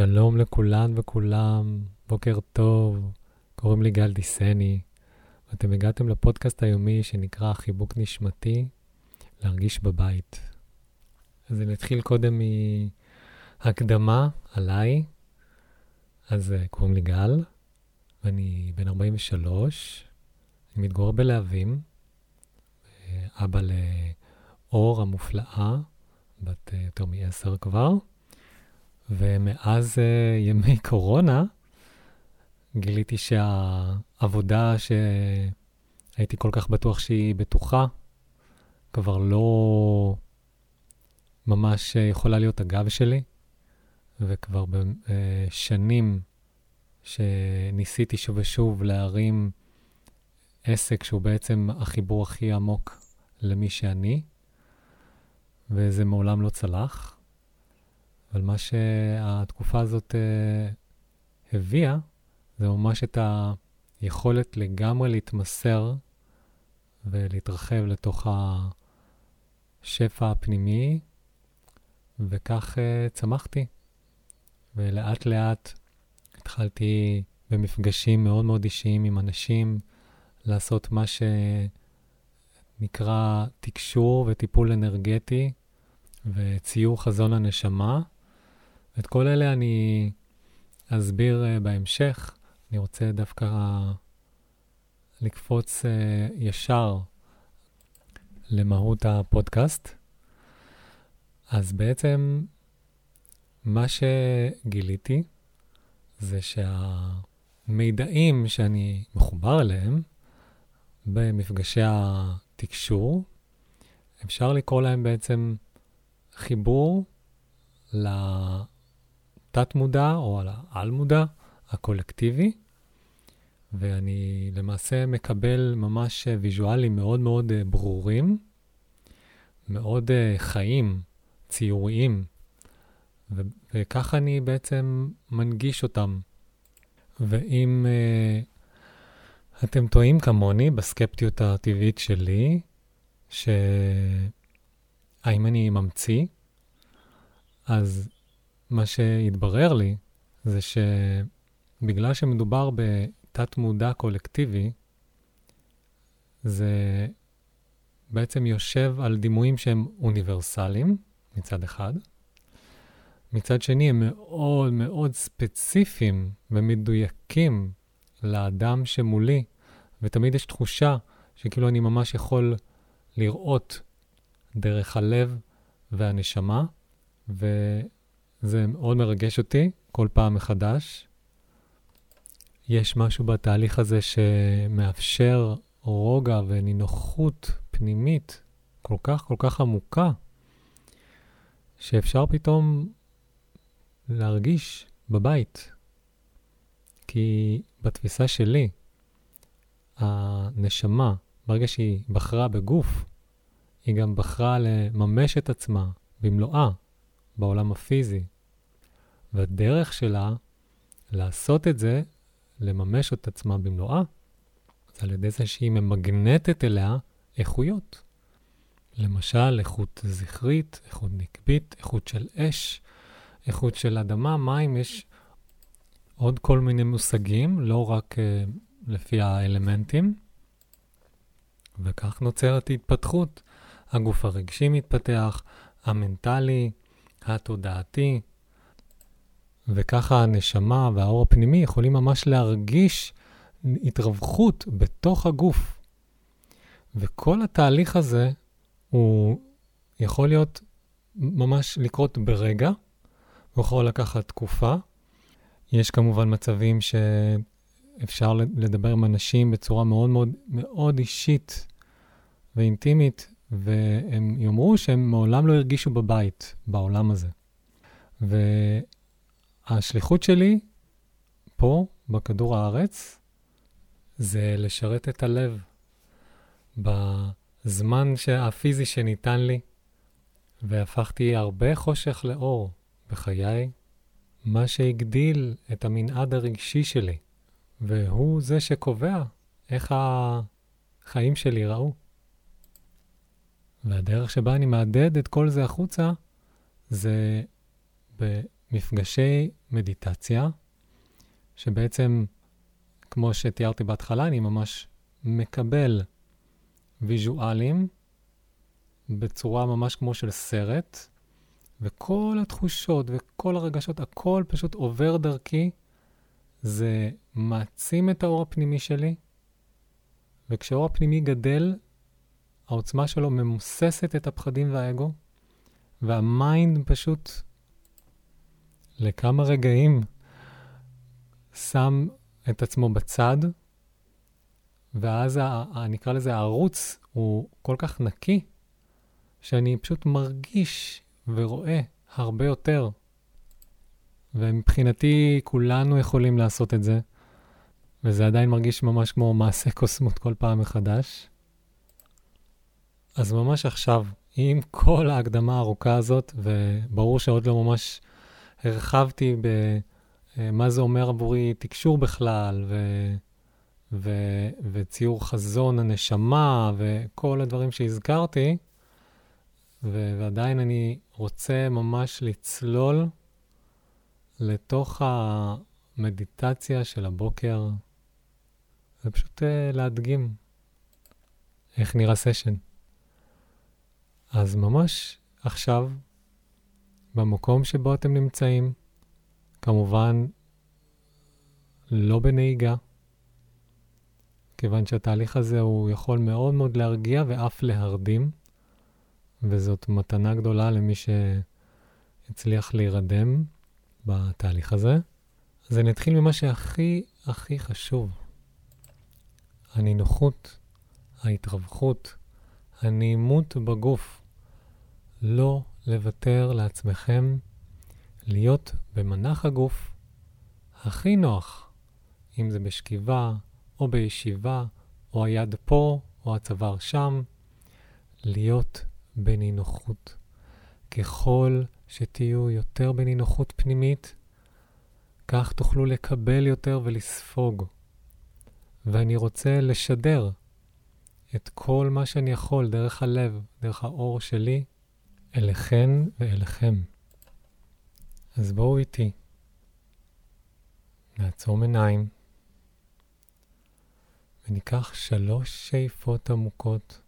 שלום לכולן וכולם, בוקר טוב, קוראים לי גל דיסני, ואתם הגעתם לפודקאסט היומי שנקרא חיבוק נשמתי, להרגיש בבית. אז אני אתחיל קודם מהקדמה עליי. אז uh, קוראים לי גל, ואני בן 43, אני מתגורר בלהבים, אבא לאור המופלאה, בת uh, יותר מעשר כבר. ומאז uh, ימי קורונה, גיליתי שהעבודה שהייתי כל כך בטוח שהיא בטוחה, כבר לא ממש יכולה להיות הגב שלי, וכבר בשנים שניסיתי שוב ושוב להרים עסק שהוא בעצם החיבור הכי עמוק למי שאני, וזה מעולם לא צלח. אבל מה שהתקופה הזאת uh, הביאה, זה ממש את היכולת לגמרי להתמסר ולהתרחב לתוך השפע הפנימי, וכך uh, צמחתי. ולאט לאט התחלתי במפגשים מאוד מאוד אישיים עם אנשים, לעשות מה שנקרא תקשור וטיפול אנרגטי וציור חזון הנשמה. את כל אלה אני אסביר uh, בהמשך. אני רוצה דווקא לקפוץ uh, ישר למהות הפודקאסט. אז בעצם מה שגיליתי זה שהמידעים שאני מחובר אליהם במפגשי התקשור, אפשר לקרוא להם בעצם חיבור לתת-מודע או לעל-מודע הקולקטיבי, ואני למעשה מקבל ממש ויזואלים מאוד מאוד ברורים, מאוד חיים, ציוריים, ו- וככה אני בעצם מנגיש אותם. ואם uh, אתם טועים כמוני בסקפטיות הטבעית שלי, שהאם אני ממציא, אז מה שהתברר לי זה שבגלל שמדובר בתת-מודע קולקטיבי, זה בעצם יושב על דימויים שהם אוניברסליים מצד אחד, מצד שני, הם מאוד מאוד ספציפיים ומדויקים לאדם שמולי, ותמיד יש תחושה שכאילו אני ממש יכול לראות דרך הלב והנשמה, וזה מאוד מרגש אותי כל פעם מחדש. יש משהו בתהליך הזה שמאפשר רוגע ונינוחות פנימית כל כך כל כך עמוקה, שאפשר פתאום להרגיש בבית. כי בתפיסה שלי, הנשמה, ברגע שהיא בחרה בגוף, היא גם בחרה לממש את עצמה במלואה בעולם הפיזי. והדרך שלה לעשות את זה, לממש את עצמה במלואה, זה על ידי זה שהיא ממגנטת אליה איכויות. למשל, איכות זכרית, איכות נקבית, איכות של אש, איכות של אדמה, מים, יש עוד כל מיני מושגים, לא רק uh, לפי האלמנטים. וכך נוצרת התפתחות. הגוף הרגשי מתפתח, המנטלי, התודעתי, וככה הנשמה והאור הפנימי יכולים ממש להרגיש התרווחות בתוך הגוף. וכל התהליך הזה הוא יכול להיות ממש לקרות ברגע, הוא יכול לקחת תקופה. יש כמובן מצבים שאפשר לדבר עם אנשים בצורה מאוד מאוד מאוד אישית ואינטימית, והם יאמרו שהם מעולם לא הרגישו בבית בעולם הזה. והשליחות שלי פה, בכדור הארץ, זה לשרת את הלב בזמן הפיזי שניתן לי, והפכתי הרבה חושך לאור. בחיי, מה שהגדיל את המנעד הרגשי שלי, והוא זה שקובע איך החיים שלי ראו. והדרך שבה אני מהדהד את כל זה החוצה, זה מפגשי מדיטציה, שבעצם, כמו שתיארתי בהתחלה, אני ממש מקבל ויז'ואלים בצורה ממש כמו של סרט, וכל התחושות וכל הרגשות, הכל פשוט עובר דרכי. זה מעצים את האור הפנימי שלי, וכשהאור הפנימי גדל, העוצמה שלו ממוססת את הפחדים והאגו, והמיינד פשוט לכמה רגעים שם את עצמו בצד, ואז ה, ה, נקרא לזה הערוץ הוא כל כך נקי, שאני פשוט מרגיש ורואה הרבה יותר. ומבחינתי כולנו יכולים לעשות את זה, וזה עדיין מרגיש ממש כמו מעשה קוסמות כל פעם מחדש. אז ממש עכשיו, עם כל ההקדמה הארוכה הזאת, וברור שעוד לא ממש הרחבתי במה אה, זה אומר עבורי תקשור בכלל, ו... ו... וציור חזון הנשמה, וכל הדברים שהזכרתי, ו... ועדיין אני רוצה ממש לצלול לתוך המדיטציה של הבוקר, ופשוט uh, להדגים איך נראה סשן. אז ממש עכשיו, במקום שבו אתם נמצאים, כמובן לא בנהיגה, כיוון שהתהליך הזה הוא יכול מאוד מאוד להרגיע ואף להרדים, וזאת מתנה גדולה למי שהצליח להירדם בתהליך הזה. אז אני אתחיל ממה שהכי הכי חשוב. הנינוחות, ההתרווחות, הנעימות בגוף. לא לוותר לעצמכם להיות במנח הגוף הכי נוח, אם זה בשכיבה או בישיבה, או היד פה או הצוואר שם, להיות בנינוחות. ככל שתהיו יותר בנינוחות פנימית, כך תוכלו לקבל יותר ולספוג. ואני רוצה לשדר את כל מה שאני יכול דרך הלב, דרך האור שלי, אליכן ואליכם. אז בואו איתי. נעצום עיניים וניקח שלוש שאיפות עמוקות,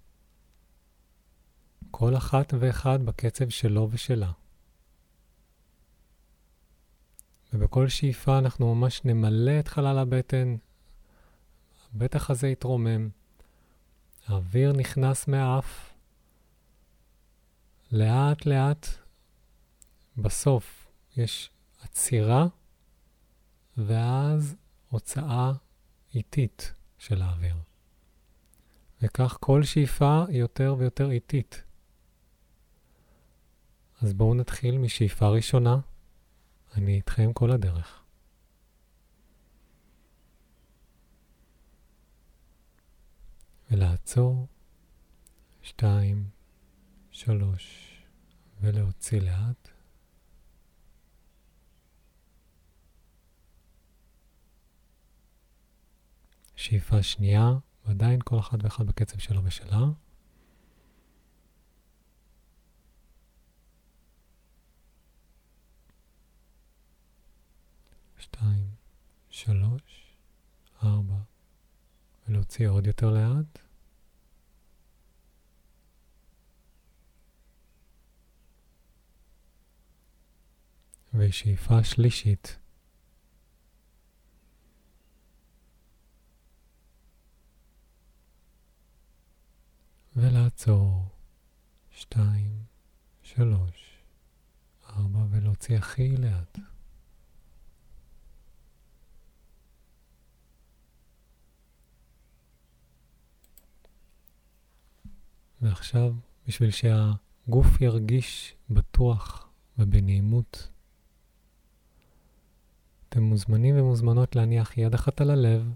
כל אחת ואחד בקצב שלו ושלה. ובכל שאיפה אנחנו ממש נמלא את חלל הבטן, הבטח הזה יתרומם, האוויר נכנס מהאף, לאט לאט, בסוף יש עצירה, ואז הוצאה איטית של האוויר. וכך כל שאיפה היא יותר ויותר איטית. אז בואו נתחיל משאיפה ראשונה. אני איתכם כל הדרך. ולעצור, שתיים, שלוש, ולהוציא לאט. שאיפה שנייה, ועדיין כל אחד ואחד בקצב שלו ושלה. שתיים, שלוש, ארבע, ולהוציא עוד יותר לאט. ושאיפה שלישית. ולעצור. שתיים, שלוש, ארבע, ולהוציא הכי לאט. ועכשיו, בשביל שהגוף ירגיש בטוח ובנעימות, אתם מוזמנים ומוזמנות להניח יד אחת על הלב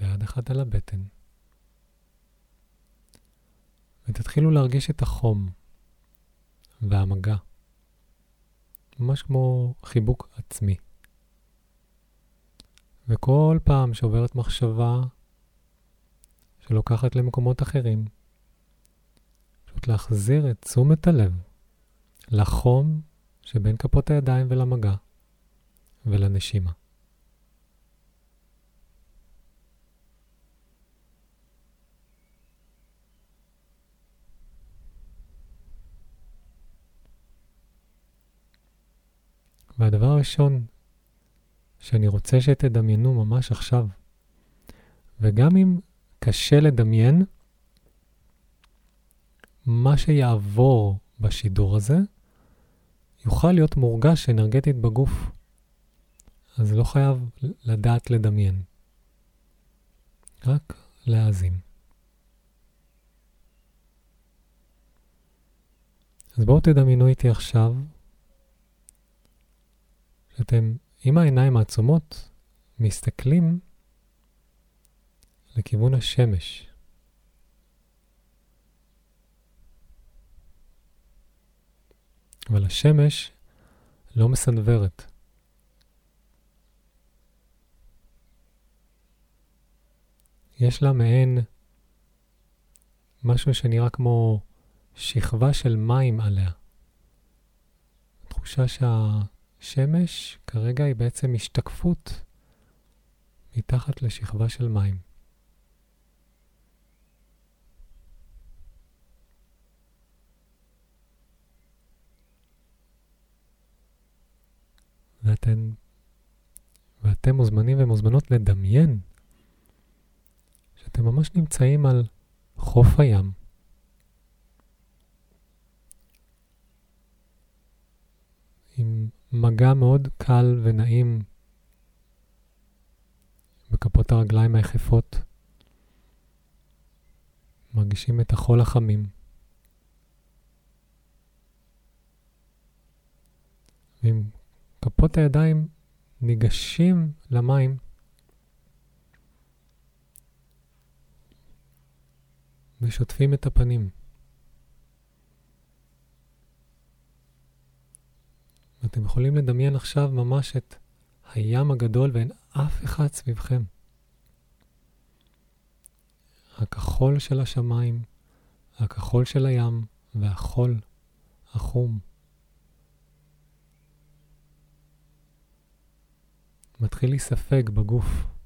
ויד אחת על הבטן. ותתחילו להרגיש את החום והמגע, ממש כמו חיבוק עצמי. וכל פעם שעוברת מחשבה שלוקחת למקומות אחרים, פשוט להחזיר את תשומת הלב לחום שבין כפות הידיים ולמגע ולנשימה. והדבר הראשון שאני רוצה שתדמיינו ממש עכשיו, וגם אם קשה לדמיין, מה שיעבור בשידור הזה יוכל להיות מורגש אנרגטית בגוף. אז לא חייב לדעת לדמיין, רק להאזין. אז בואו תדמיינו איתי עכשיו שאתם עם העיניים העצומות מסתכלים לכיוון השמש. אבל השמש לא מסנוורת. יש לה מעין משהו שנראה כמו שכבה של מים עליה. תחושה שהשמש כרגע היא בעצם השתקפות מתחת לשכבה של מים. ואתן, ואתם מוזמנים ומוזמנות לדמיין שאתם ממש נמצאים על חוף הים. עם מגע מאוד קל ונעים בכפות הרגליים היחפות. מרגישים את החול החמים. ועם כפות הידיים ניגשים למים. ושוטפים את הפנים. ואתם יכולים לדמיין עכשיו ממש את הים הגדול ואין אף אחד סביבכם. הכחול של השמיים, הכחול של הים והחול החום. מתחיל להיספג בגוף.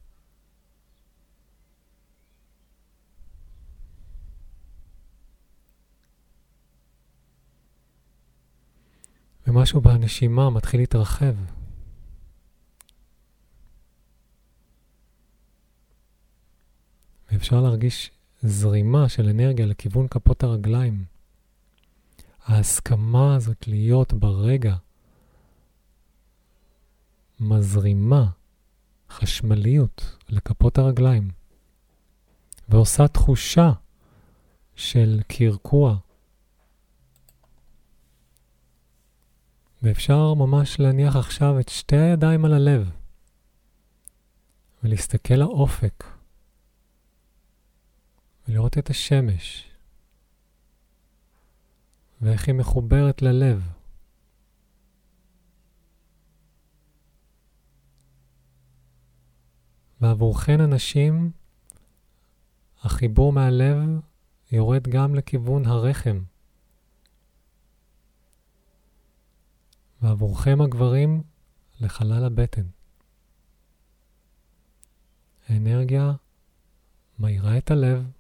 ומשהו בנשימה מתחיל להתרחב. ואפשר להרגיש זרימה של אנרגיה לכיוון כפות הרגליים. ההסכמה הזאת להיות ברגע מזרימה חשמליות לכפות הרגליים ועושה תחושה של קרקוע. ואפשר ממש להניח עכשיו את שתי הידיים על הלב ולהסתכל לאופק ולראות את השמש ואיך היא מחוברת ללב. ועבורכן הנשים, החיבור מהלב יורד גם לכיוון הרחם. ועבורכם הגברים, לחלל הבטן. האנרגיה מאירה את הלב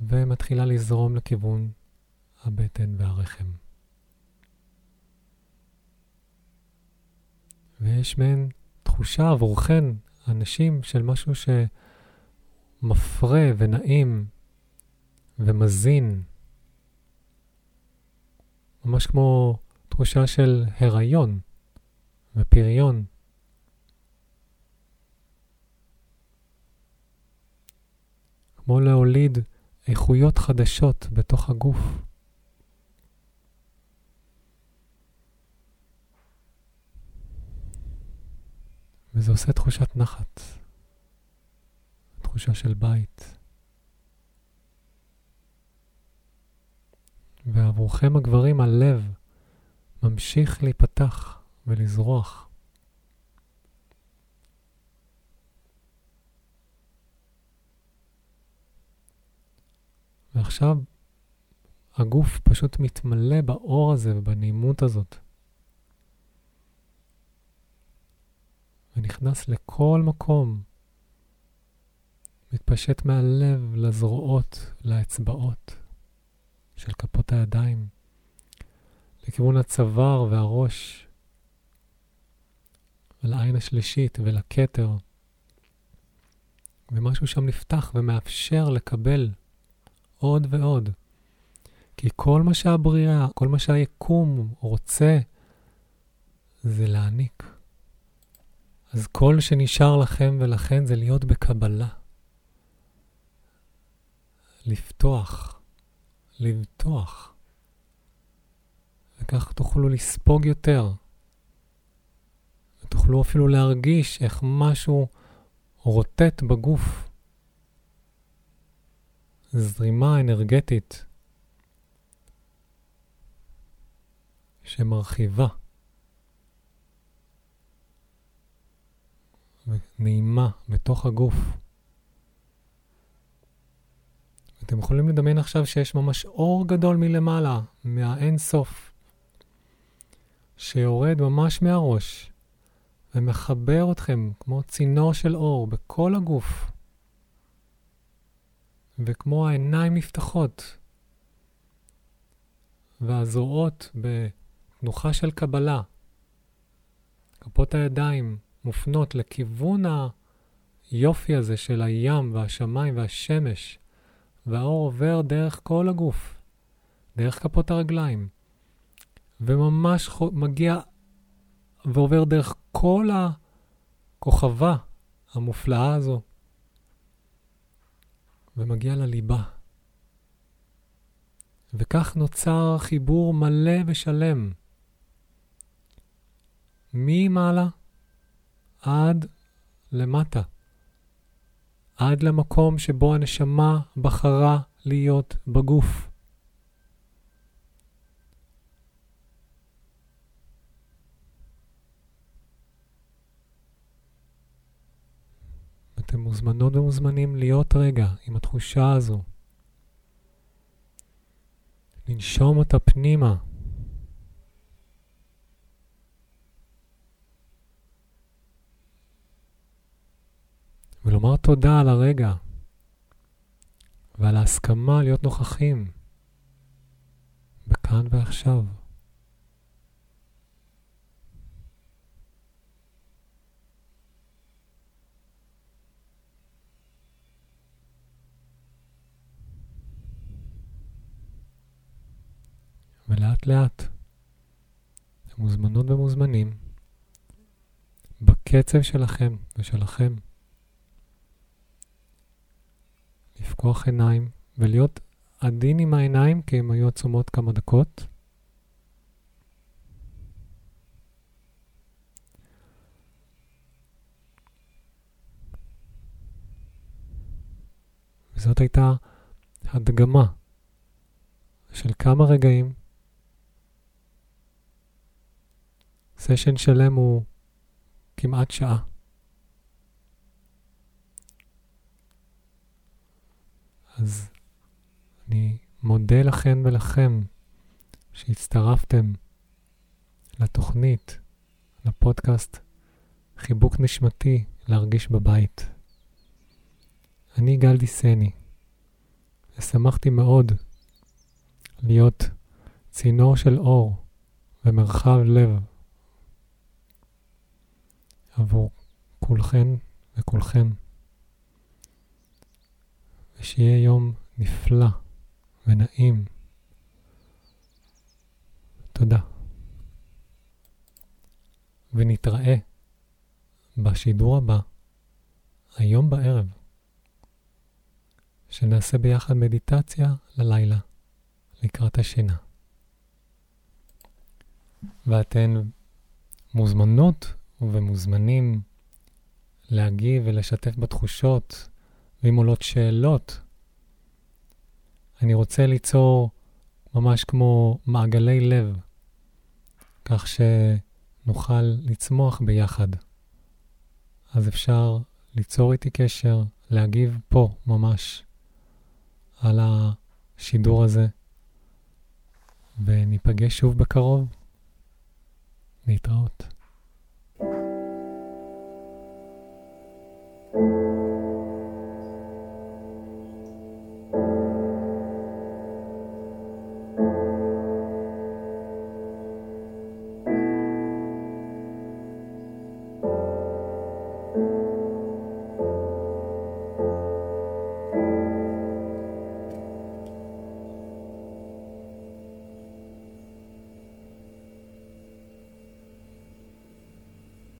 ומתחילה לזרום לכיוון הבטן והרחם. ויש מעין תחושה עבורכן, הנשים, של משהו שמפרה ונעים ומזין. ממש כמו תחושה של הריון ופריון. כמו להוליד איכויות חדשות בתוך הגוף. וזה עושה תחושת נחת, תחושה של בית. ועבורכם הגברים הלב ממשיך להיפתח ולזרוח. ועכשיו הגוף פשוט מתמלא באור הזה ובנעימות הזאת. ונכנס לכל מקום. מתפשט מהלב לזרועות, לאצבעות של כפות הידיים, לכיוון הצוואר והראש, ולעין השלישית ולכתר. ומשהו שם נפתח ומאפשר לקבל עוד ועוד. כי כל מה שהבריאה, כל מה שהיקום רוצה, זה להעניק. אז כל שנשאר לכם ולכן זה להיות בקבלה. לפתוח, לבטוח. וכך תוכלו לספוג יותר. ותוכלו אפילו להרגיש איך משהו רוטט בגוף. זרימה אנרגטית שמרחיבה. ונעימה בתוך הגוף. אתם יכולים לדמיין עכשיו שיש ממש אור גדול מלמעלה, מהאין סוף, שיורד ממש מהראש ומחבר אתכם כמו צינור של אור בכל הגוף, וכמו העיניים נפתחות, והזרועות בתנוחה של קבלה, כפות הידיים מופנות לכיוון היופי הזה של הים והשמיים והשמש, והאור עובר דרך כל הגוף, דרך כפות הרגליים, וממש מגיע ועובר דרך כל הכוכבה המופלאה הזו, ומגיע לליבה. וכך נוצר חיבור מלא ושלם, ממעלה עד למטה, עד למקום שבו הנשמה בחרה להיות בגוף. אתם מוזמנות ומוזמנים להיות רגע עם התחושה הזו. לנשום אותה פנימה. ולומר תודה על הרגע ועל ההסכמה להיות נוכחים בכאן ועכשיו. ולאט לאט מוזמנות ומוזמנים בקצב שלכם ושלכם לפקוח עיניים ולהיות עדין עם העיניים כי הן היו עצומות כמה דקות. וזאת הייתה הדגמה של כמה רגעים סשן שלם הוא כמעט שעה. אז אני מודה לכן ולכם שהצטרפתם לתוכנית, לפודקאסט חיבוק נשמתי להרגיש בבית. אני גל דיסני, ושמחתי מאוד להיות צינור של אור ומרחב לב עבור כולכן וכולכם. ושיהיה יום נפלא ונעים. תודה. ונתראה בשידור הבא, היום בערב, שנעשה ביחד מדיטציה ללילה, לקראת השינה. ואתן מוזמנות ומוזמנים להגיב ולשתף בתחושות, ואם עולות שאלות, אני רוצה ליצור ממש כמו מעגלי לב, כך שנוכל לצמוח ביחד. אז אפשר ליצור איתי קשר, להגיב פה ממש על השידור הזה, וניפגש שוב בקרוב. להתראות.